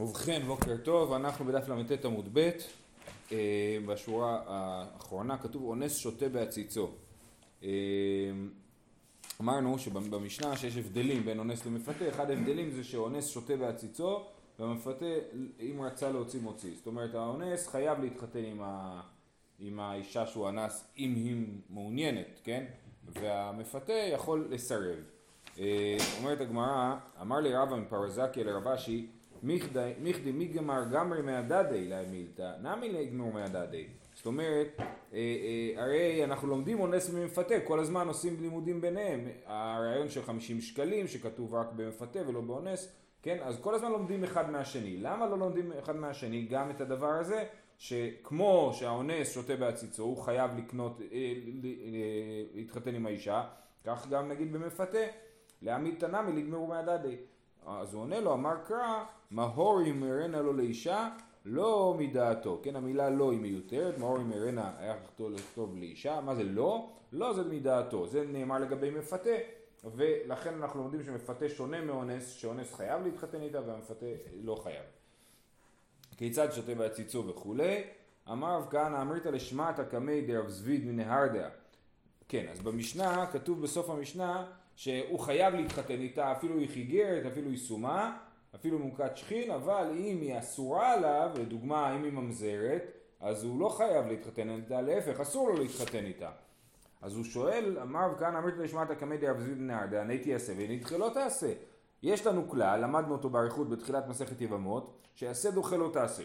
ובכן, בוקר טוב, אנחנו בדף ל"ט עמוד ב', אה, בשורה האחרונה כתוב אונס שותה בעציצו. אה, אמרנו שבמשנה שיש הבדלים בין אונס למפתה, אחד ההבדלים זה שאונס שותה בעציצו והמפתה אם רצה להוציא מוציא. זאת אומרת האונס חייב להתחתן עם, ה... עם האישה שהוא אנס אם היא מעוניינת, כן? והמפתה יכול לסרב. אה, אומרת הגמרא, אמר לי רבא מפרזקיה לרבשי מיכדי מי גמר גמרי מהדדי להמילתא, נמי לגמור מהדדי. זאת אומרת, אה, אה, הרי אנחנו לומדים אונס ומפתה, כל הזמן עושים לימודים ביניהם. הרעיון של 50 שקלים שכתוב רק במפתה ולא באונס, כן? אז כל הזמן לומדים אחד מהשני. למה לא לומדים אחד מהשני גם את הדבר הזה? שכמו שהאונס שותה בעציצו, הוא חייב לקנות, אה, להתחתן עם האישה, כך גם נגיד במפתה, להעמיד תנמי לגמרו מהדדי. אז הוא עונה לו, אמר קרא, מהור ימרנה לו לאישה, לא מדעתו. כן, המילה לא היא מיותרת, מהור ימרנה היה לכתוב, לאישה, מה זה לא? לא זה מדעתו, זה נאמר לגבי מפתה, ולכן אנחנו לומדים שמפתה שונה מאונס, שאונס חייב להתחתן איתה והמפתה לא חייב. כיצד שותה בעציצו וכולי, אמר רב כהנא אמרית לשמעת קמי דרב זביד מנהרדע. כן, אז במשנה, כתוב בסוף המשנה שהוא חייב להתחתן איתה, אפילו היא חיגרת, אפילו היא סומה, אפילו מוכת שכין, אבל אם היא אסורה עליו, לדוגמה אם היא ממזרת, אז הוא לא חייב להתחתן איתה, להפך, אסור לו להתחתן איתה. אז הוא שואל, אמר וכאן אמרת לשמעת הקמדיה אבזיד נהרדה, אני תעשה ונדחה לא תעשה. יש לנו כלל, למדנו אותו באריכות בתחילת מסכת יבמות, שעשה דוחה לא תעשה.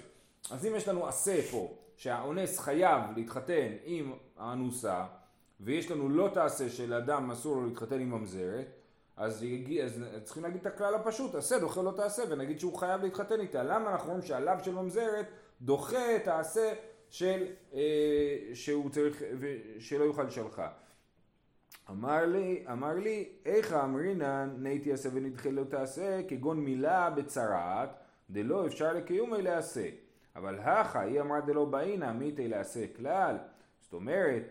אז אם יש לנו עשה פה, שהאונס חייב להתחתן עם האנוסה, ויש לנו לא תעשה שלאדם אסור לו להתחתן עם ממזרת, אז, יגיע, אז צריכים להגיד את הכלל הפשוט, עשה דוחה לא תעשה, ונגיד שהוא חייב להתחתן איתה. למה אנחנו אומרים שהלאו של ממזרת דוחה את העשה של, אה, שהוא צריך, שלא יוכל לשלחה. אמר לי, אמר לי, איך אמרינן נייתי עשה ונדחה לא תעשה, כגון מילה בצרעת, דלא אפשר לקיום אלה עשה. אבל הכא, היא אמרה דלא באינה, מיתי לעשה כלל. זאת אומרת,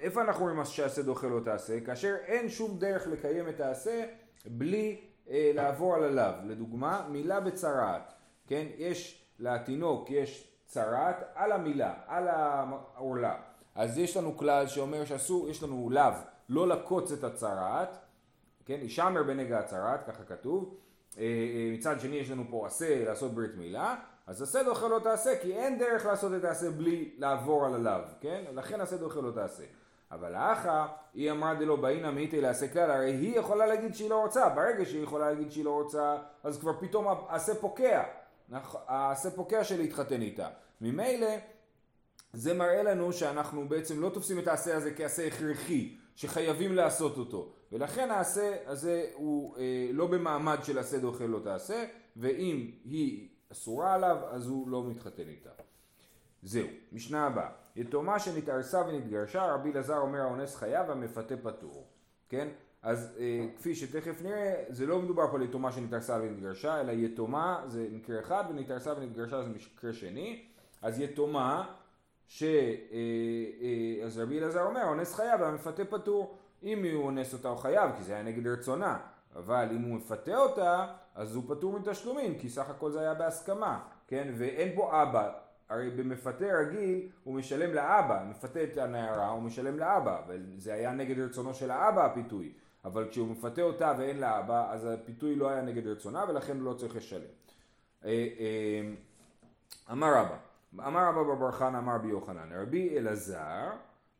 איפה אנחנו רואים שעשה דוחה לא תעשה? כאשר אין שום דרך לקיים את העשה בלי אה, לעבור על הלאו. לדוגמה, מילה בצרעת, כן? יש לתינוק, יש צרעת על המילה, על העורלה. אז יש לנו כלל שאומר שאסור, יש לנו לאו, לא לקוץ את הצרעת, כן? ישמר בנגע הצרעת, ככה כתוב. אה, אה, מצד שני יש לנו פה עשה לעשות ברית מילה, אז הסדר אחר לא תעשה, כי אין דרך לעשות את העשה בלי לעבור על הלאו, כן? לכן הסדר אחר לא תעשה. אבל האחה, היא אמרה דלא באינא מאיתי לעשה כלל, הרי היא יכולה להגיד שהיא לא רוצה, ברגע שהיא יכולה להגיד שהיא לא רוצה, אז כבר פתאום העשה פוקע, העשה פוקע של להתחתן איתה. ממילא, זה מראה לנו שאנחנו בעצם לא תופסים את העשה הזה כעשה הכרחי, שחייבים לעשות אותו. ולכן העשה הזה הוא אה, לא במעמד של עשה דוחה לא תעשה, ואם היא אסורה עליו, אז הוא לא מתחתן איתה. זהו, משנה הבאה. יתומה שנתארסה ונתגרשה, רבי אלעזר אומר האונס חייב והמפתה פטור. כן? אז אה, כפי שתכף נראה, זה לא מדובר פה על יתומה שנתארסה ונתגרשה, אלא יתומה זה מקרה אחד ונתארסה ונתגרשה זה מקרה שני. אז יתומה, ש... אה, אה, אז רבי אלעזר אומר האונס חייב והמפתה פטור. אם הוא אונס אותה הוא חייב, כי זה היה נגד רצונה. אבל אם הוא מפתה אותה, אז הוא פטור מתשלומים, כי סך הכל זה היה בהסכמה, כן? ואין פה אבא. הרי במפתה רגיל הוא משלם לאבא, מפתה את הנערה הוא משלם לאבא, וזה היה נגד רצונו של האבא הפיתוי. אבל כשהוא מפתה אותה ואין לה אבא, אז הפיתוי לא היה נגד רצונה ולכן הוא לא צריך לשלם. אה, אה, אמר רבא, אמר רבא בר חנא אמר בי יוחנן, רבי אלעזר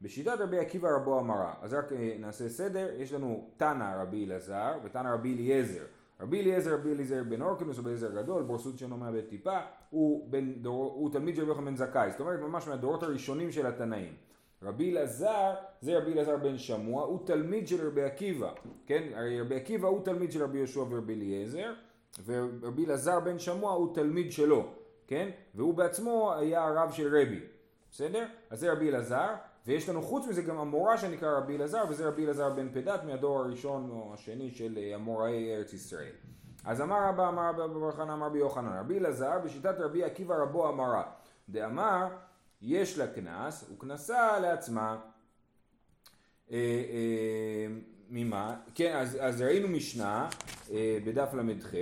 בשיטת רבי עקיבא רבו אמרה, אז רק אה, נעשה סדר, יש לנו תנא רבי אלעזר ותנא רבי אליעזר. רבי אליעזר רבי אליעזר בן אורקינוס רבי אליעזר גדול, בורסות שאינו מהבית טיפה, הוא, בן דור, הוא תלמיד של רבי יוחנן בן זכאי, זאת אומרת ממש מהדורות הראשונים של התנאים. רבי אלעזר זה רבי אלעזר בן שמוע, הוא תלמיד של רבי עקיבא, כן? הרי רבי עקיבא הוא תלמיד של רבי יהושע ורבי אליעזר, ורבי אלעזר בן שמוע הוא תלמיד שלו, כן? והוא בעצמו היה הרב של רבי, בסדר? אז זה רבי אלעזר, ויש לנו חוץ מזה גם המורה שנקרא רבי אלעזר, וזה רבי אלעזר בן פדת מהדור הראשון או השני של אה, אמוראי ארץ ישראל. אז אמר רבא אמר רבא בברכה אמר רבי יוחנן, רבי אלעזר בשיטת רבי עקיבא רבו אמרה, דאמר יש לה קנס וקנסה לעצמה אה, אה, ממה? כן, אז, ראינו משנה בדף ל"ח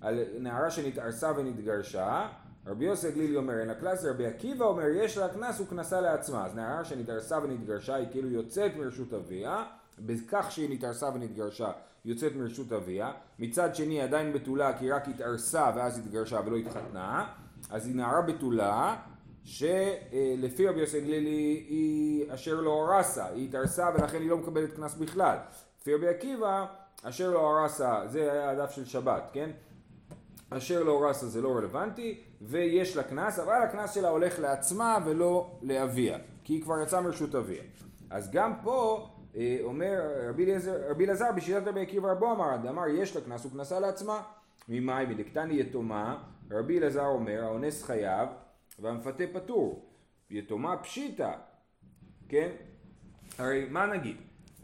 על נערה שנתארסה ונתגרשה, רבי יוסי גלילי אומר אין לה קנס, רבי עקיבא אומר יש לה קנס וקנסה לעצמה. אז נערה שנתארסה ונתגרשה היא כאילו יוצאת מרשות אביה, בכך שהיא נתארסה ונתגרשה יוצאת מרשות אביה, מצד שני עדיין בתולה כי רק התארסה ואז התגרשה ולא התחתנה, אז היא נערה בתולה שלפי רבי יוסי גלילי היא אשר לא הרסה, היא התארסה ולכן היא לא מקבלת קנס בכלל. לפי רבי עקיבא אשר לא הרסה, זה היה הדף של שבת, כן? אשר לא רסה זה לא רלוונטי, ויש לה קנס, אבל הקנס שלה הולך לעצמה ולא לאביה, כי היא כבר יצאה מרשות אביה. אז גם פה אה, אומר רבי אלעזר בשיטת רבי עקיבא רבו אמר, דאמר יש לה קנס וקנסה לעצמה, ממאי מדקתני יתומה, רבי אלעזר אומר האונס חייב והמפתה פטור, יתומה פשיטה, כן? הרי מה נגיד?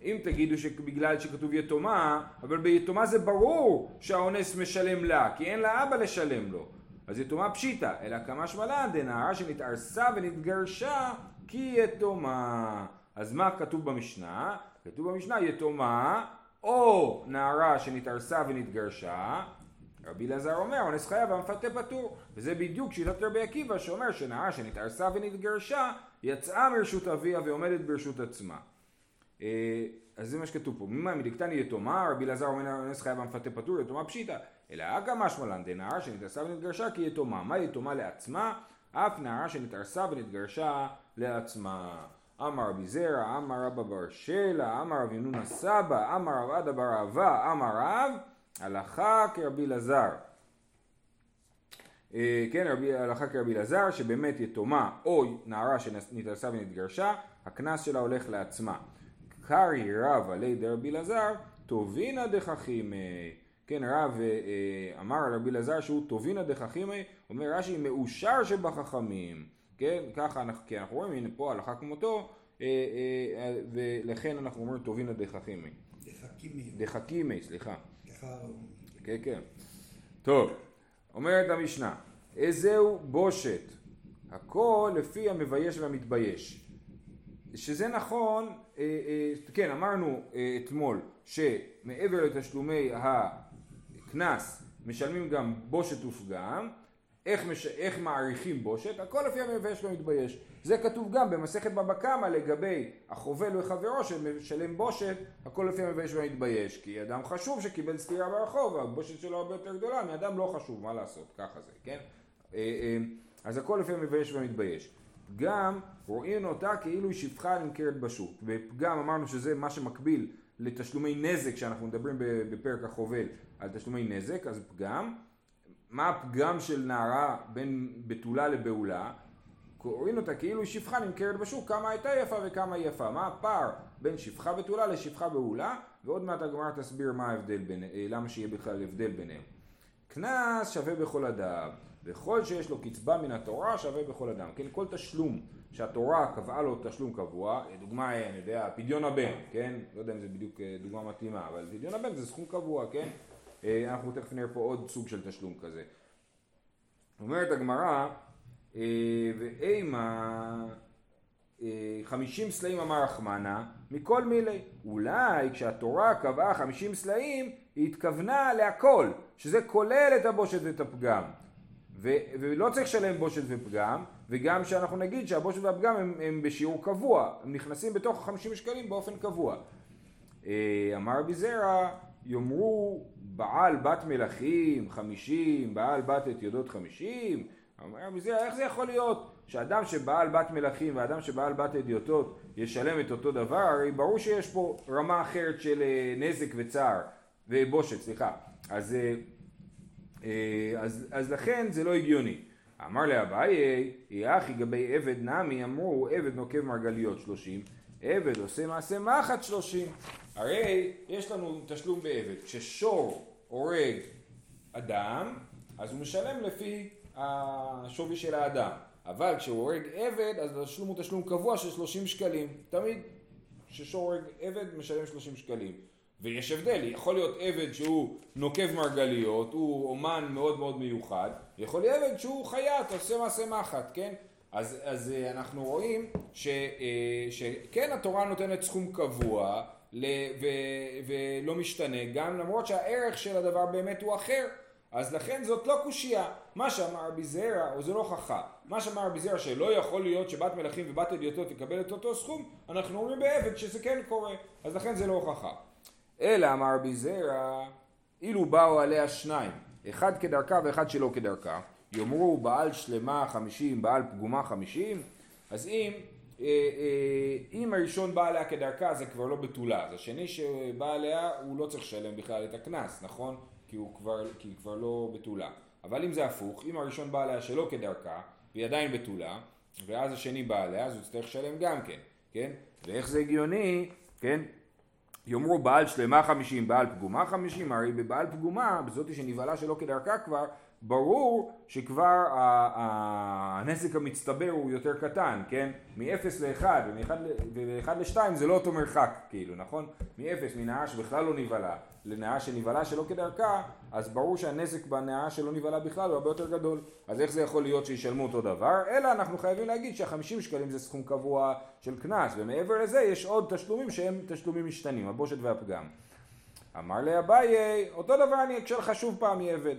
אם תגידו שבגלל שכתוב יתומה, אבל ביתומה זה ברור שהאונס משלם לה, כי אין לה אבא לשלם לו. אז יתומה פשיטה, אלא כמה שמלן דנערה שנתארסה ונתגרשה כי יתומה. אז מה כתוב במשנה? כתוב במשנה יתומה או נערה שנתארסה ונתגרשה רבי אלעזר אומר אונס חייב והמפתה פטור וזה בדיוק שיטת רבי עקיבא שאומר שנערה שנתארסה ונתגרשה יצאה מרשות אביה ועומדת ברשות עצמה אז זה מה שכתוב פה, ממה מדקתני יתומה, רבי אלעזר אומר אונס חייב המפתה פטור, יתומה פשיטא, אלא אגה משמלן דנערה שנתערסה ונתגרשה כי יתומה, מה יתומה לעצמה? אף נערה שנתערסה ונתגרשה לעצמה. אמר רבי זרע, אמר רבא בר שלה, אמר רבי נונה סבא, אמר רב עדה בר אהבה, אמר רב, הלכה כרבי אלעזר. אה, כן, הלכה כרבי אלעזר, שבאמת יתומה או נערה שנתערסה ונתגרשה, הקנס שלה הולך לעצמה. קרי רב עלי דרבי אלעזר, טובינא דחכימי. כן, רב אה, אה, אמר על רבי אלעזר שהוא טובינא דחכימי, אומר רש"י מאושר שבחכמים. כן, ככה אנחנו, כי אנחנו רואים, הנה פה הלכה כמותו, אה, ולכן אנחנו אומרים טובינא דחכימי. דחכימי. דחכימי, סליחה. כן, כן. טוב, אומרת המשנה, איזהו בושת? הכל לפי המבייש והמתבייש. שזה נכון, אה, אה, כן אמרנו אה, אתמול שמעבר לתשלומי הקנס משלמים גם בושת ופגם, איך, מש... איך מעריכים בושת, הכל לפי המבייש והמתבייש. זה כתוב גם במסכת בבא קמא לגבי החובל וחברו שמשלם בושת, הכל לפי המבייש והמתבייש. כי אדם חשוב שקיבל סטירה ברחוב, הבושת שלו הרבה יותר גדולה מאדם לא חשוב, מה לעשות, ככה זה, כן? אז הכל לפי המבייש והמתבייש. פגם רואים אותה כאילו היא שפחה נמכרת בשוק. ופגם אמרנו שזה מה שמקביל לתשלומי נזק שאנחנו מדברים בפרק החובל על תשלומי נזק, אז פגם. מה הפגם של נערה בין בתולה לבעולה? קוראים אותה כאילו היא שפחה נמכרת בשוק, כמה הייתה יפה וכמה היא יפה. מה הפער בין שפחה בתולה לשפחה בעולה? ועוד מעט הגמרא תסביר מה ההבדל בין, למה שיהיה בכלל הבדל ביניהם. קנס שווה בכל אדם. וכל שיש לו קצבה מן התורה שווה בכל אדם. כן, כל תשלום שהתורה קבעה לו תשלום קבוע, דוגמה, אני יודע, פדיון הבן, כן? לא יודע אם זה בדיוק אה, דוגמה מתאימה, אבל פדיון הבן זה סכום קבוע, כן? אה, אנחנו תכף נראה פה עוד סוג של תשלום כזה. אומרת הגמרא, אה, ואימה חמישים סלעים אמר רחמנה מכל מילי. אולי כשהתורה קבעה חמישים סלעים היא התכוונה להכל, שזה כולל את הבושת ואת הפגם. ו- ולא צריך לשלם בושת ופגם, וגם שאנחנו נגיד שהבושת והפגם הם, הם בשיעור קבוע, הם נכנסים בתוך ה-50 שקלים באופן קבוע. אה, אמר רבי זרע, יאמרו בעל בת מלכים 50, בעל בת את יודות 50, אמר רבי זרע, איך זה יכול להיות שאדם שבעל בת מלכים ואדם שבעל בת אדיוטות ישלם את אותו דבר? הרי ברור שיש פה רמה אחרת של אה, נזק וצער, ובושת, סליחה. אז אה, אה, אז, אז לכן זה לא הגיוני. אמר לאביי, יהיה אחי גבי עבד נמי, אמרו עבד נוקב מרגליות שלושים, עבד עושה מעשה מחט שלושים. הרי יש לנו תשלום בעבד, כששור הורג אדם, אז הוא משלם לפי השווי של האדם. אבל כשהוא הורג עבד, אז התשלום הוא תשלום קבוע של 30 שקלים. תמיד כששור הורג עבד משלם 30 שקלים. ויש הבדל, יכול להיות עבד שהוא נוקב מרגליות, הוא אומן מאוד מאוד מיוחד, יכול להיות עבד שהוא חייט, עושה מעשה מחט, כן? אז, אז אה, אנחנו רואים ש, אה, שכן התורה נותנת סכום קבוע ל, ו, ולא משתנה, גם למרות שהערך של הדבר באמת הוא אחר, אז לכן זאת לא קושייה. מה שאמר רבי זרע, או זה לא חכם, מה שאמר רבי זרע שלא יכול להיות שבת מלכים ובת אדיוטות תקבל את אותו סכום, אנחנו אומרים בעבד שזה כן קורה, אז לכן זה לא הוכחה. אלא אמר רבי זרע, אילו באו עליה שניים, אחד כדרכה ואחד שלא כדרכה, יאמרו בעל שלמה חמישים, בעל פגומה חמישים, אז אם, אה, אה, אם הראשון בא עליה כדרכה זה כבר לא בתולה, אז השני שבא עליה הוא לא צריך לשלם בכלל את הקנס, נכון? כי, הוא כבר, כי היא כבר לא בתולה. אבל אם זה הפוך, אם הראשון בא עליה שלא כדרכה, והיא עדיין בתולה, ואז השני בא עליה, אז הוא יצטרך לשלם גם כן, כן? ואיך זה הגיוני, כן? יאמרו בעל שלמה חמישים, בעל פגומה חמישים, הרי בבעל פגומה, בזאתי שנבהלה שלא כדרכה כבר, ברור שכבר הנזק המצטבר הוא יותר קטן, כן? מ-0 ל-1 ומ-1 ל-2 זה לא אותו מרחק, כאילו, נכון? מ-0, מנהרה שבכלל לא נבהלה, לנהרה שנבהלה שלא כדרכה, אז ברור שהנזק בנהרה שלא נבהלה בכלל הוא הרבה יותר גדול. אז איך זה יכול להיות שישלמו אותו דבר? אלא אנחנו חייבים להגיד שה-50 שקלים זה סכום קבוע של קנס, ומעבר לזה יש עוד תשלומים שהם תשלומים משתנים, הבושת והפגם. אמר לאביי, אותו דבר אני אקשר לך שוב פעם מעבד.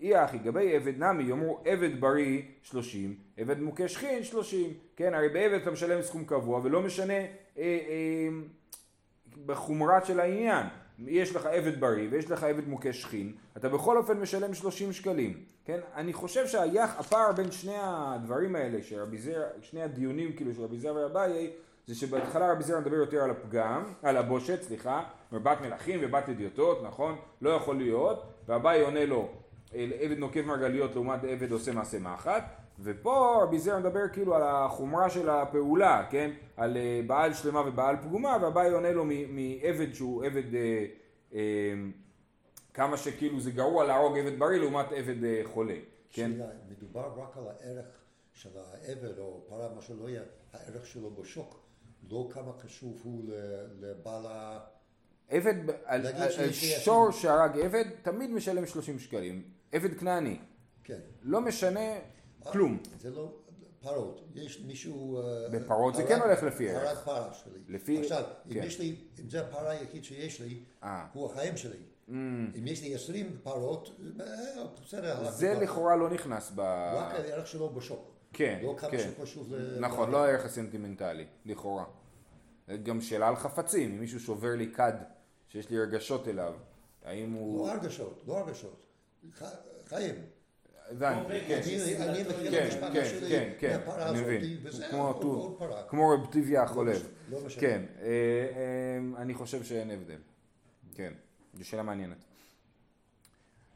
אי אחי גבי עבד נמי יאמרו עבד בריא שלושים, עבד מוכה שכין שלושים, כן הרי בעבד אתה משלם סכום קבוע ולא משנה אה, אה, בחומרה של העניין, יש לך עבד בריא ויש לך עבד מוכה שכין, אתה בכל אופן משלם שלושים שקלים, כן, אני חושב שהפער בין שני הדברים האלה, שרבי זר, שני הדיונים כאילו של רבי זר ואביי, זה שבהתחלה רבי זר מדבר יותר על הפגם, על הבושת, סליחה, בת מלכים ובת אדיוטות, נכון? לא יכול להיות, ואביי עונה לו עבד נוקב מרגליות לעומת עבד עושה מעשה מחט ופה רבי זר מדבר כאילו על החומרה של הפעולה, כן? על אה, בעל שלמה ובעל פגומה והבאי עונה לו מעבד שהוא עבד אה, אה, כמה שכאילו זה גרוע להרוג עבד בריא לעומת עבד אה, חולה, כן? שאלה, מדובר רק על הערך של העבד או פרה, מה שלא יהיה, הערך שלו בשוק, לא כמה חשוב הוא לבעל ה... עבד, על, על, על שור שהרג עבד תמיד משלם 30 שקלים עבד כנעני. כן. לא משנה כלום. זה לא פרות. יש מישהו... אה, בפרות זה כן הולך לפי ערך. פרת פרה שלי. לפי... עכשיו, אם כן. יש לי, אם זה הפרה היחיד שיש לי, אה. הוא החיים שלי. Mm. אם יש לי עשרים פרות, אה, בסדר. זה לכאורה לא נכנס ב... רק הערך שלו בשוק. כן, לא כמה כן. שחשוב ל... נכון, לא הערך הסנטימנטלי, לכאורה. גם שאלה על חפצים, אם מישהו שובר לי כד שיש לי רגשות אליו, האם הוא... לא הרגשות, לא הרגשות. חיים. הבנתי, כן, אני מכיר את המשפחה כן, שלי כן, כן, מהפרה פרה. כמו רב טיביה החולב, לא. כן, אה, אה, אני חושב שאין הבדל, כן, זו שאלה מעניינת.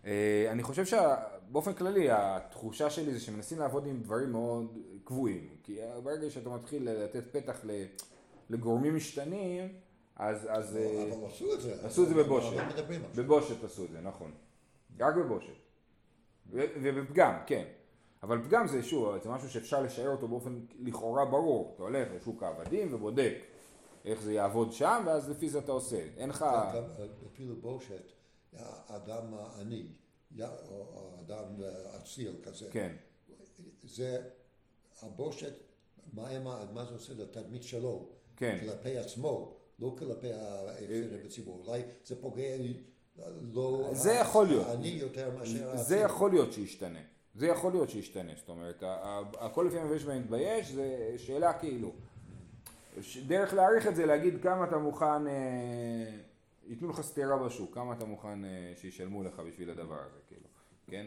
אה, אני חושב שבאופן כללי התחושה שלי זה שמנסים לעבוד עם דברים מאוד קבועים, כי ברגע שאתה מתחיל לתת פתח לגורמים משתנים, אז... אבל עשו את זה. עשו את זה בבושת, בבושת עשו את זה, נכון. רק בבושת. ובפגם, כן. אבל פגם זה שוב, זה משהו שאפשר לשער אותו באופן לכאורה ברור. אתה הולך לשוק העבדים ובודק איך זה יעבוד שם, ואז לפי זה אתה עושה. אין לך... אפילו בושת, האדם העני, או אדם אציל כזה. כן. זה, הבושת, מה, זה עושה לתדמית שלו? כן. כלפי עצמו, לא כלפי האפשרי בציבור. אולי זה פוגע לא... זה יכול להיות. אני יותר מאשר... זה יכול להיות שישתנה. זה יכול להיות שישתנה. זאת אומרת, הכל לפי המבש ומתבייש זה שאלה כאילו. דרך להעריך את זה, להגיד כמה אתה מוכן, אה, ייתנו לך סטירה בשוק, כמה אתה מוכן אה, שישלמו לך בשביל הדבר הזה, כאילו, כן?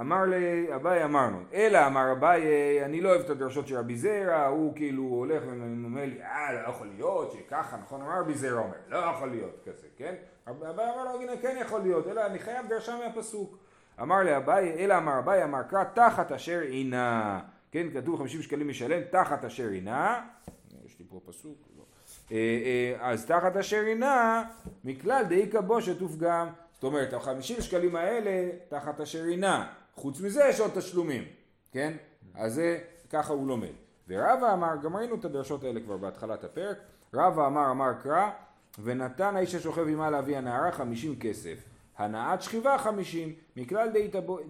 אמר לי, אביי אמרנו, אלא אמר אביי, אני לא אוהב את הדרשות של רבי זרע, הוא כאילו הולך ואומר לי, אה, לא יכול להיות שככה, נכון? אמר רבי זרע אומר, לא יכול להיות כזה, כן? אביי אמר לו, הנה כן יכול להיות, אלא אני חייב דרשה מהפסוק. אמר לי אביי, אלא אמר אביי, אמר קרא, תחת אשר עינה, כן, כתוב 50 שקלים משלם, תחת אשר עינה, יש לי פה פסוק, אז תחת אשר עינה, מכלל דאיכא בושת ופגם, זאת אומרת, ה-50 שקלים האלה, תחת אשר עינה. חוץ מזה יש עוד תשלומים, כן? אז זה, ככה הוא לומד. ורבא אמר, גם ראינו את הדרשות האלה כבר בהתחלת הפרק, רבא אמר, אמר קרא, ונתן האיש השוכב עמה לאבי הנערה חמישים כסף, הנעת שכיבה חמישים, מכלל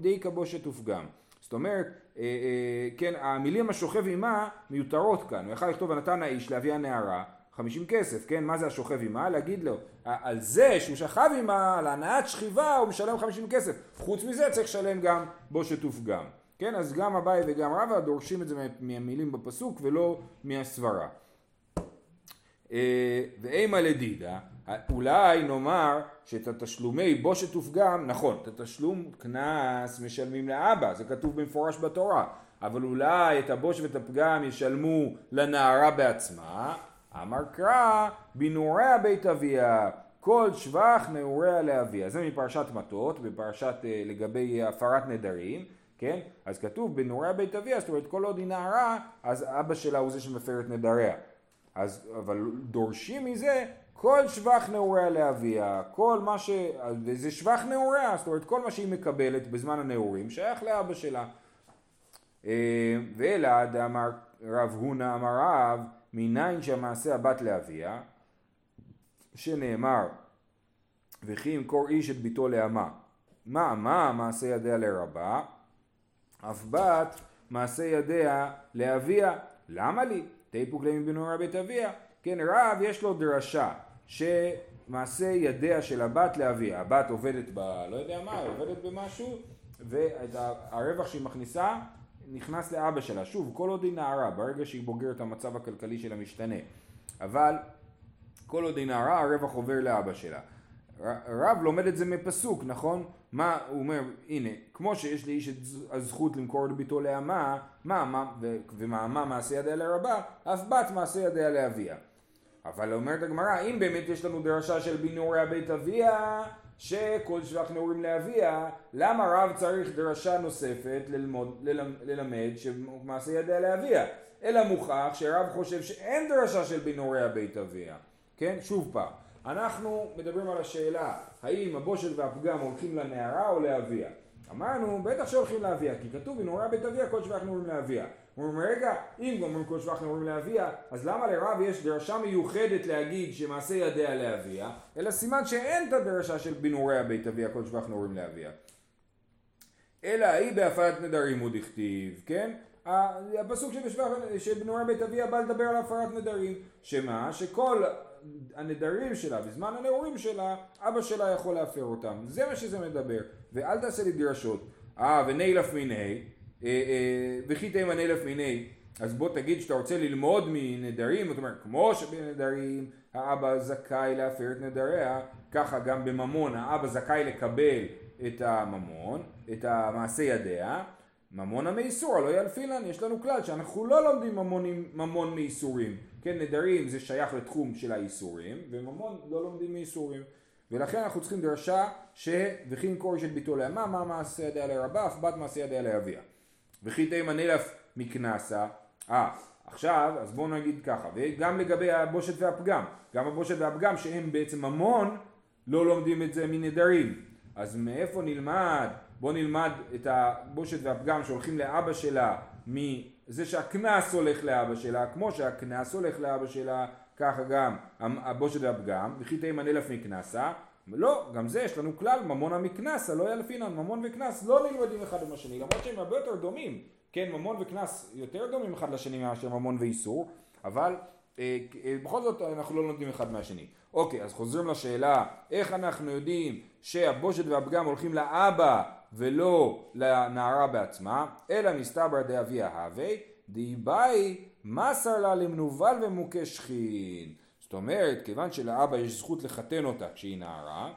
די כבושת ופגם. זאת אומרת, אה, אה, כן, המילים השוכב עמה מיותרות כאן, הוא יכל לכתוב ונתן האיש לאבי הנערה, 50 כסף, כן? מה זה השוכב עימה? להגיד לו, על זה שהוא שכב עימה, על הנעת שכיבה, הוא משלם 50 כסף. חוץ מזה צריך לשלם גם בושת ופגם. כן? אז גם אביי וגם רבא דורשים את זה מהמילים בפסוק ולא מהסברה. אה, ואימה לדידה, אולי נאמר שאת התשלומי בושת ופגם, נכון, את התשלום קנס משלמים לאבא, זה כתוב במפורש בתורה, אבל אולי את הבוש ואת הפגם ישלמו לנערה בעצמה, אמר קרא בנעוריה בית אביה, כל שבח נעוריה לאביה. זה מפרשת מטות, בפרשת אה, לגבי הפרת נדרים, כן? אז כתוב בנעוריה בית אביה, זאת אומרת כל עוד היא נערה, אז אבא שלה הוא זה שמפר את נדריה. אז, אבל דורשים מזה כל שבח נעוריה לאביה, כל מה ש... וזה שבח נעוריה, זאת אומרת כל מה שהיא מקבלת בזמן הנעורים שייך לאבא שלה. אה, ואלעד אמר רב הונא אמר רב מניין שהמעשה הבת לאביה שנאמר וכי ימכור איש את ביתו לאמה מה מה מעשה ידיה לרבה? אף בת מעשה ידיה לאביה. למה לי? תיפוק קלעים בנורא בית אביה. כן רב יש לו דרשה שמעשה ידיה של הבת לאביה הבת עובדת ב... לא יודע מה עובדת במשהו והרווח שהיא מכניסה נכנס לאבא שלה. שוב, כל עוד היא נערה, ברגע שהיא בוגרת המצב הכלכלי שלה משתנה. אבל כל עוד היא נערה, הרווח עובר לאבא שלה. רב לומד את זה מפסוק, נכון? מה, הוא אומר, הנה, כמו שיש לאיש את הזכות למכור את ביתו לאמה, מה, מה, ומה, מה מעשה ידיה לרבה, אף בת מעשה ידיה לאביה. אבל אומרת הגמרא, אם באמת יש לנו דרשה של בינורי הבית אביה, שכל שבח נעורים לאביה, למה רב צריך דרשה נוספת ללמוד, ללמד, ללמד שמעשה ידיה לאביה? אלא מוכח שרב חושב שאין דרשה של בנעורי הבית אביה. כן? שוב פעם, אנחנו מדברים על השאלה האם הבושת והפגם הולכים לנערה או לאביה. אמרנו, בטח שהולכים לאביה, כי כתוב בנעורי הבית אביה כל שבח נעורים לאביה. הוא אומר, רגע, אם אומרים כל שבח נעורים לאביה, אז למה לרב יש דרשה מיוחדת להגיד שמעשה ידיה לאביה, אלא סימן שאין את הדרשה של בנעורי הבית אביה כל שבח נעורים לאביה. אלא היא בהפעלת נדרים הוא דכתיב, כן? הפסוק שבנעורי בית אביה בא לדבר על הפרת נדרים, שמה? שכל הנדרים שלה בזמן הנעורים שלה, אבא שלה יכול להפר אותם. זה מה שזה מדבר. ואל תעשה לי דרשות. אה, ונילף מיני, אה, וכי תימן אלף מיני, אז בוא תגיד שאתה רוצה ללמוד מנדרים, זאת אומרת, כמו שבנדרים האבא זכאי להפר את נדריה, ככה גם בממון האבא זכאי לקבל את הממון, את המעשה ידיה, ממון המאיסור, הלא ילפינן, יש לנו כלל שאנחנו לא לומדים ממון, ממון מאיסורים, כן, נדרים זה שייך לתחום של האיסורים, וממון לא לומדים מאיסורים. ולכן אנחנו צריכים דרשה ש... וכי ימכור של ביתו לאמה, מה מעשה ידיה לרבה, אף בת מעשה ידיה לאביה. וכי תימן אלף מקנסה, אה, עכשיו, אז בואו נגיד ככה, וגם לגבי הבושת והפגם, גם הבושת והפגם שהם בעצם ממון, לא לומדים את זה מנדרים. אז מאיפה נלמד, בואו נלמד את הבושת והפגם שהולכים לאבא שלה מזה שהקנס הולך לאבא שלה, כמו שהקנס הולך לאבא שלה, ככה גם הבושת והפגם, וכי תימן אלף מקנסה, לא, גם זה יש לנו כלל, ממון המקנס, הלא ילפינן, ממון וקנס לא נלמדים אחד עם השני, למרות שהם הרבה יותר דומים, כן, ממון וקנס יותר דומים אחד לשני מאשר ממון ואיסור, אבל אה, אה, בכל זאת אנחנו לא לומדים אחד מהשני. אוקיי, אז חוזרים לשאלה, איך אנחנו יודעים שהבושת והפגם הולכים לאבא ולא לנערה בעצמה, אלא מסתבר דאביה הווה, דיבאי מסר לה למנוול ומוכה שכין. זאת אומרת, כיוון שלאבא יש זכות לחתן אותה כשהיא נערה,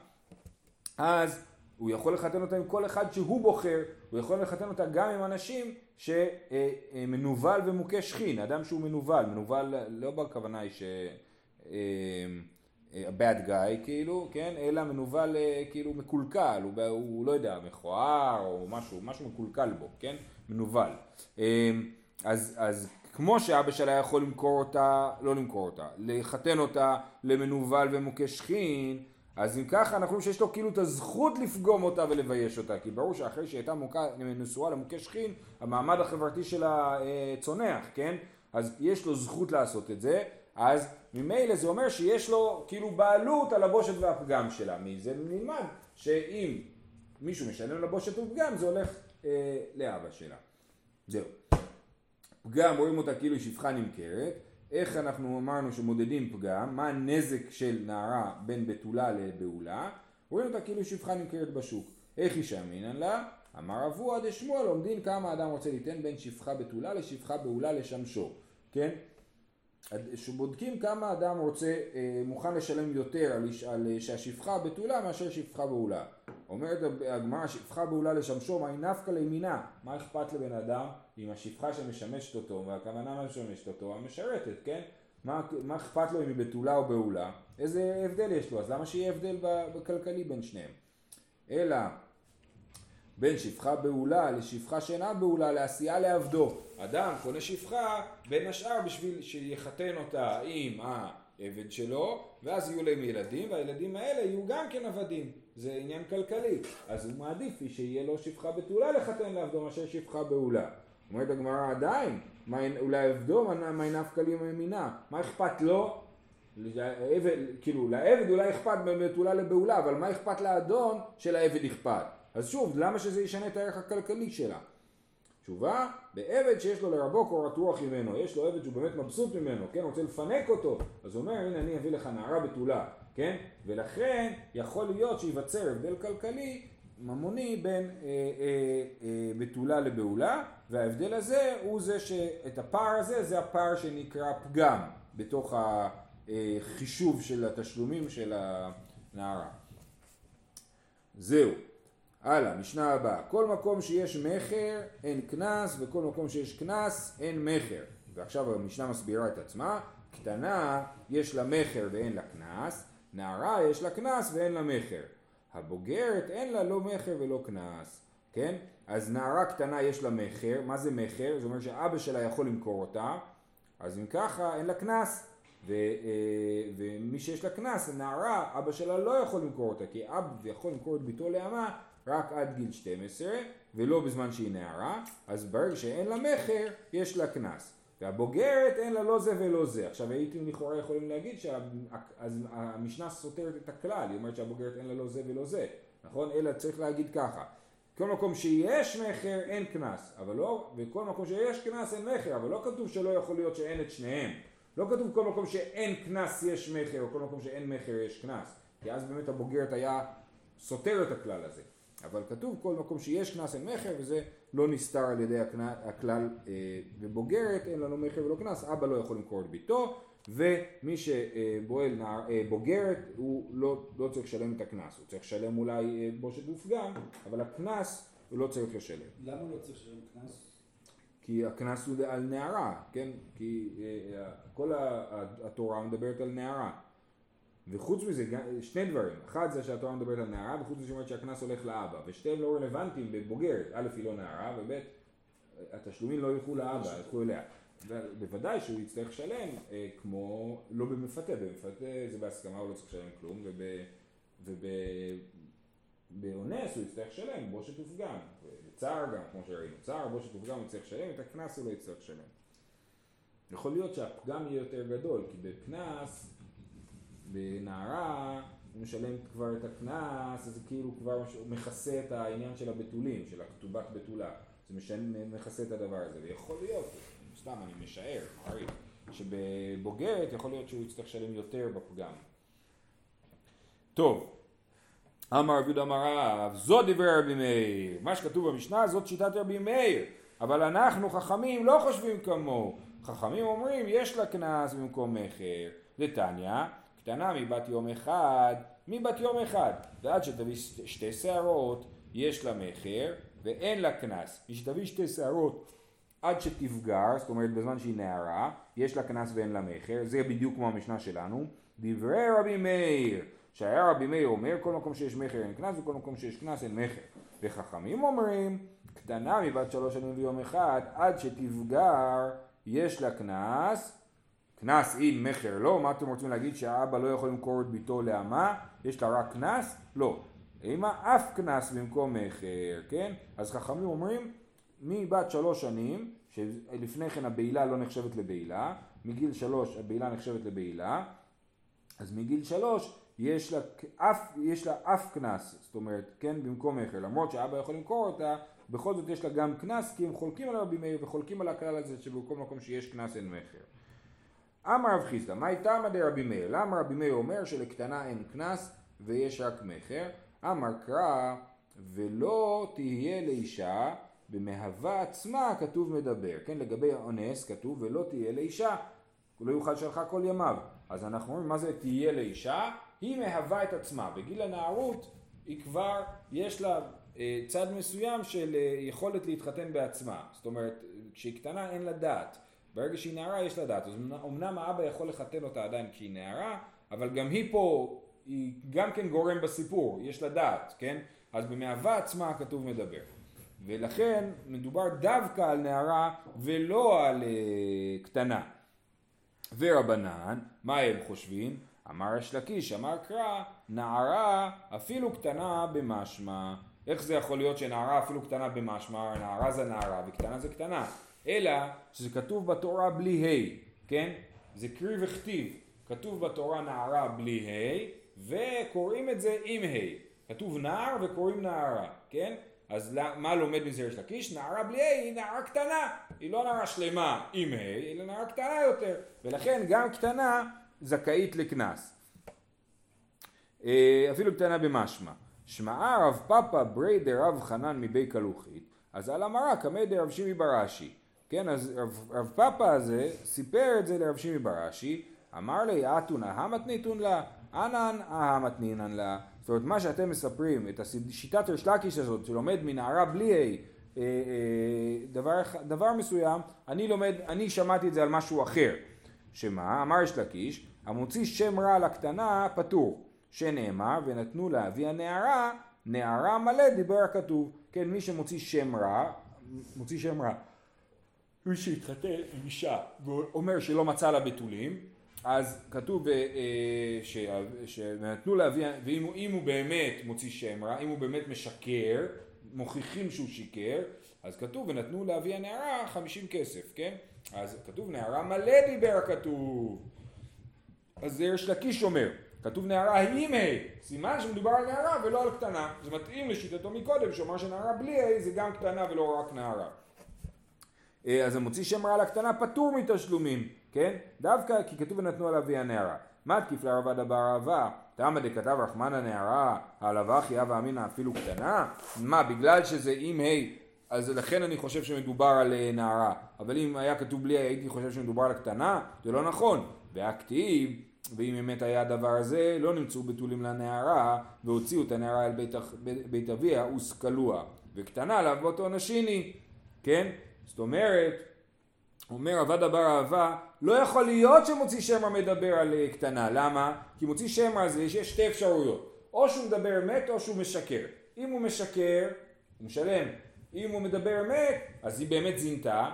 אז הוא יכול לחתן אותה עם כל אחד שהוא בוחר, הוא יכול לחתן אותה גם עם אנשים שמנוול ומוכה שכין, אדם שהוא מנוול, מנוול לא בכוונה היא ש... אה, אה, bad guy כאילו, כן, אלא מנוול אה, כאילו מקולקל, הוא, הוא לא יודע, מכוער או משהו, משהו מקולקל בו, כן, מנוול. אז, אז כמו שאבא שלה יכול למכור אותה, לא למכור אותה, לחתן אותה למנוול ומוכה שכין, אז אם ככה אנחנו שיש לו כאילו את הזכות לפגום אותה ולבייש אותה, כי ברור שאחרי שהיא הייתה נשואה למוכה שכין, המעמד החברתי שלה אה, צונח, כן? אז יש לו זכות לעשות את זה, אז ממילא זה אומר שיש לו כאילו בעלות על הבושת והפגם שלה. מזה נלמד שאם מישהו משלם לבושת ופגם זה הולך אה, לאבא שלה. זהו. פגם רואים אותה כאילו שפחה נמכרת, איך אנחנו אמרנו שמודדים פגם, מה הנזק של נערה בין בתולה לבעולה, רואים אותה כאילו שפחה נמכרת בשוק. איך אישה מינן לה? אמר אבוה דשמואל עומדין כמה אדם רוצה ליתן בין שפחה בתולה לשפחה בעולה לשמשו, כן? שבודקים כמה אדם רוצה, אה, מוכן לשלם יותר על, על אה, שהשפחה בתולה מאשר שפחה בעולה. אומרת הגמרא שפחה בעולה לשמשו, מה היא נפקא לימינה? מה אכפת לבן אדם עם השפחה שמשמשת אותו, והכוונה מה משמשת אותו? המשרתת, כן? מה, מה אכפת לו אם היא בתולה או בעולה? איזה הבדל יש לו? אז למה שיהיה הבדל בכלכלי בין שניהם? אלא בין שפחה בעולה לשפחה שאינה בעולה לעשייה לעבדו. אדם קונה שפחה בין השאר בשביל שיחתן אותה עם העבד שלו ואז יהיו להם ילדים והילדים האלה יהיו גם כן עבדים. זה עניין כלכלי. אז הוא מעדיף שיהיה לו שפחה בתולה לחתן לעבדו מאשר שפחה בעולה. אומרת הגמרא עדיין, אולי עבדו מי נפקא לי מימינה, מה אכפת לו? לעבד, כאילו לעבד אולי אכפת בתולה לבעולה, אבל מה אכפת לאדון שלעבד אכפת? אז שוב, למה שזה ישנה את הערך הכלכלי שלה? תשובה, בעבד שיש לו לרבו קורת רוח ממנו, יש לו עבד שהוא באמת מבסוט ממנו, כן, רוצה לפנק אותו, אז הוא אומר, הנה אני אביא לך נערה בתולה, כן, ולכן יכול להיות שייווצר הבדל כלכלי ממוני בין אה, אה, אה, בתולה לבעולה, וההבדל הזה הוא זה שאת הפער הזה, זה הפער שנקרא פגם בתוך החישוב של התשלומים של הנערה. זהו. הלאה, משנה הבאה. כל מקום שיש מכר אין קנס וכל מקום שיש קנס אין מכר. ועכשיו המשנה מסבירה את עצמה. קטנה יש לה מכר ואין לה קנס, נערה יש לה קנס ואין לה מכר. הבוגרת אין לה לא מכר ולא קנס, כן? אז נערה קטנה יש לה מכר, מה זה מכר? זאת אומרת שאבא שלה יכול למכור אותה, אז אם ככה אין לה קנס. ו, אה, ומי שיש לה קנס, נערה, אבא שלה לא יכול למכור אותה, כי אב יכול למכור את ביתו לאמה רק עד גיל 12 ולא בזמן שהיא נערה, אז ברגע שאין לה מכר יש לה קנס. והבוגרת אין לה לא זה ולא זה. עכשיו הייתם לכאורה יכולים להגיד שהמשנה סותרת את הכלל, היא אומרת שהבוגרת אין לה לא זה ולא זה, נכון? אלא צריך להגיד ככה, כל מקום שיש מכר אין קנס, אבל לא, וכל מקום שיש קנס אין מכר, אבל לא כתוב שלא יכול להיות שאין את שניהם. לא כתוב כל מקום שאין קנס יש מכר, או כל מקום שאין מכר יש קנס, כי אז באמת הבוגרת היה סותר את הכלל הזה. אבל כתוב כל מקום שיש קנס אין מכר וזה לא נסתר על ידי הכלל אה, ובוגרת אין לנו מכר ולא קנס אבא לא יכול למכור את ביתו ומי שבועל אה, בוגרת הוא לא, לא צריך לשלם את הקנס הוא צריך לשלם אולי אה, בושת ופגם אבל הקנס הוא לא צריך לשלם. למה הוא לא צריך לשלם קנס? כי הקנס הוא על נערה, כן? כי כל התורה מדברת על נערה. וחוץ מזה, שני דברים, אחד זה שהתורה מדברת על נערה, וחוץ מזה שאומרת שהקנס הולך לאבא, ושתיהם לא רלוונטיים בבוגרת, א' היא לא נערה, וב' התשלומים לא ילכו לאבא, ילכו אליה. בוודאי שהוא יצטרך לשלם אה, כמו, לא במפתה, במפתה זה בהסכמה, הוא לא צריך לשלם כלום, ובאונס הוא יצטרך לשלם בושת ופגם, בצער גם, כמו שראינו, צער, בושת ופגם הוא יצטרך לשלם, את הקנס הוא לא יצטרך לשלם. יכול להיות שהפגם יהיה יותר גדול, כי בקנס בנערה הוא משלם כבר את הקנס, אז כאילו כבר מכסה את העניין של הבתולים, של הכתובת בתולה. זה משנה, מכסה את הדבר הזה, ויכול להיות, סתם אני משער, מעריך, שבבוגרת יכול להיות שהוא יצטרך לשלם יותר בפגם. טוב, אמר רבי יהודה אמר רב, זו דברי רבי מאיר, מה שכתוב במשנה זאת שיטת רבי מאיר, אבל אנחנו חכמים לא חושבים כמוהו, חכמים אומרים יש לה קנס במקום מכר, דתניא קטנה מבת יום אחד, מבת יום אחד, ועד שתביא שתי שערות יש לה מכר ואין לה קנס. מי שתביא שתי שערות עד שתפגר, זאת אומרת בזמן שהיא נערה, יש לה קנס ואין לה מכר, זה בדיוק כמו המשנה שלנו. דברי רבי מאיר, שהיה רבי מאיר אומר כל מקום שיש מכר אין קנס וכל מקום שיש קנס אין מכר. וחכמים אומרים קטנה מבת שלוש שנים ויום אחד עד שתפגר יש לה קנס קנס אין מכר לא, מה אתם רוצים להגיד שהאבא לא יכול למכור את ביתו לאמה? יש לה רק קנס? לא. אימה אף קנס במקום מכר, כן? אז חכמים אומרים מבת שלוש שנים, שלפני כן הבעילה לא נחשבת לבעילה, מגיל שלוש הבעילה נחשבת לבעילה, אז מגיל שלוש יש לה אף, יש לה אף קנס, זאת אומרת, כן, במקום מכר, למרות שאבא יכול למכור אותה, בכל זאת יש לה גם קנס, כי הם חולקים על רבי מאיר וחולקים על הכלל הזה שבכל מקום שיש קנס אין מכר. אמר רב חיסדא, מה איתמא דרבי מאיר? למה רבי מאיר אומר שלקטנה אין קנס ויש רק מכר? אמר קרא ולא תהיה לאישה במהווה עצמה כתוב מדבר, כן לגבי האונס כתוב ולא תהיה לאישה לא יוכל שלחה כל ימיו אז אנחנו אומרים מה זה תהיה לאישה? היא מהווה את עצמה. בגיל הנערות היא כבר יש לה אה, צד מסוים של אה, יכולת להתחתן בעצמה. זאת אומרת כשהיא קטנה אין לה דעת. ברגע שהיא נערה יש לה דעת. אז אמנם האבא יכול לחתן אותה עדיין כשהיא נערה אבל גם היא פה היא גם כן גורם בסיפור. יש לה דעת כן? אז במהווה עצמה הכתוב מדבר. ולכן מדובר דווקא על נערה ולא על uh, קטנה. ורבנן, מה הם חושבים? אמר יש לקיש, אמר קרא, נערה אפילו קטנה במשמע. איך זה יכול להיות שנערה אפילו קטנה במשמע? נערה זה נערה וקטנה זה קטנה. אלא שזה כתוב בתורה בלי ה', כן? זה קריא וכתיב. כתוב בתורה נערה בלי ה' וקוראים את זה עם ה'. כתוב נער וקוראים נערה, כן? אז מה לומד מזה יש לקיש? נערה בלי ה' היא נערה קטנה, היא לא נערה שלמה עם ה', אלא נערה קטנה יותר, ולכן גם קטנה זכאית לקנס. אה, אפילו קטנה במשמע. שמעה רב פאפא ברי דרב חנן מבי קלוחית, אז על המראה קמא דרב שימי בראשי. כן, אז רב, רב פאפא הזה סיפר את זה לרב שימי בראשי, אמר לי אתונה המתניתון לה, אנן אהמתנינן לה. זאת אומרת, מה שאתם מספרים, את שיטת ריש לקיש הזאת, שלומד מנערה בלי A, אה, אה, דבר, דבר מסוים, אני לומד, אני שמעתי את זה על משהו אחר. שמה? אמר ריש לקיש, המוציא שם רע לקטנה פטור. שנאמר, ונתנו לאבי הנערה, נערה מלא דיבר הכתוב. כן, מי שמוציא שם רע, מוציא שם רע. מי שהתחתן עם אישה ואומר שלא מצא לה בתולים, אז כתוב אה, שנתנו להביא, ואם הוא באמת מוציא שם רע, אם הוא באמת משקר, מוכיחים שהוא שיקר, אז כתוב ונתנו להביא הנערה חמישים כסף, כן? אז כתוב נערה מלא דיבר הכתוב. אז זה יש לקיש אומר, כתוב נערה עם ה', סימן שמדובר על נערה ולא על קטנה. זה מתאים לשיטתו מקודם, שאומר שנערה בלי ה' זה גם קטנה ולא רק נערה. אה, אז המוציא שם רע לקטנה פטור מתשלומים. כן? דווקא כי כתוב ונתנו על אבי הנערה. מתקיף לערבד אבר אהבה, תמה דכתב רחמן הנערה, העלבה חיה ואמינא אפילו קטנה? מה, בגלל שזה עם ה' אז לכן אני חושב שמדובר על אה, נערה, אבל אם היה כתוב בלי הייתי חושב שמדובר על קטנה, זה לא נכון. והכתיב, ואם באמת היה הדבר הזה, לא נמצאו בתולים לנערה, והוציאו את הנערה אל בית, בית אביה, וסקלוה. וקטנה להוות עונשיני, כן? זאת אומרת, אומר עבד אבר אהבה, לא יכול להיות שמוציא שמע מדבר על אה, קטנה, למה? כי מוציא שמע זה יש שתי אפשרויות, או שהוא מדבר אמת או שהוא משקר. אם הוא משקר, הוא משלם. אם הוא מדבר אמת, אז היא באמת זינתה.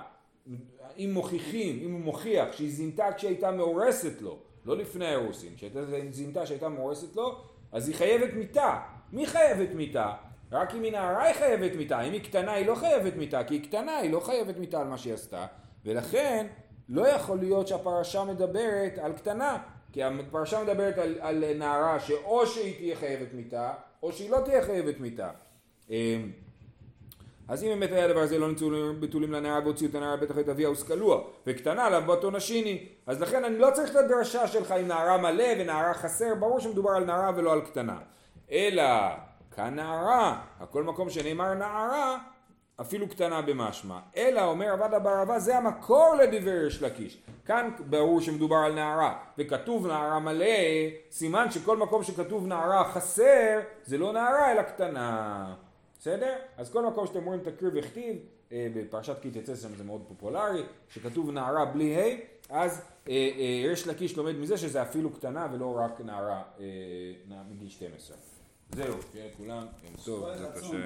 אם מוכיחים, אם הוא מוכיח שהיא זינתה כשהייתה מאורסת לו, לא לפני האירוסין, כשהייתה זינתה שהייתה מאורסת לו, אז היא חייבת מיתה. מי חייבת מיתה? רק אם היא נערה היא חייבת מיתה, אם היא קטנה היא לא חייבת מיתה, כי היא קטנה היא לא חייבת מיתה על מה שהיא עשתה, ולכן לא יכול להיות שהפרשה מדברת על קטנה, כי הפרשה מדברת על, על נערה שאו שהיא תהיה חייבת מיתה, או שהיא לא תהיה חייבת מיתה. אז אם באמת היה הדבר הזה לא נמצאו בתולים לנערה והוציאו את הנערה בטח את אביה וסקלוה וקטנה עליו באותו נשיני אז לכן אני לא צריך את הדרשה שלך עם נערה מלא ונערה חסר. ברור שמדובר על נערה ולא על קטנה. אלא כאן נערה הכל מקום שנאמר נערה אפילו קטנה במשמע, אלא אומר עבד אבר אבא זה המקור לדבר יש לקיש. כאן ברור שמדובר על נערה, וכתוב נערה מלא, סימן שכל מקום שכתוב נערה חסר, זה לא נערה אלא קטנה. בסדר? אז כל מקום שאתם רואים תקריא וכתיב, אה, בפרשת כי תצא שם זה מאוד פופולרי, שכתוב נערה בלי ה', אז אה, אה, יש לקיש לומד מזה שזה אפילו קטנה ולא רק נערה מגיל 12. זהו, שיהיה לכולם, יום טוב, בעזרת השם.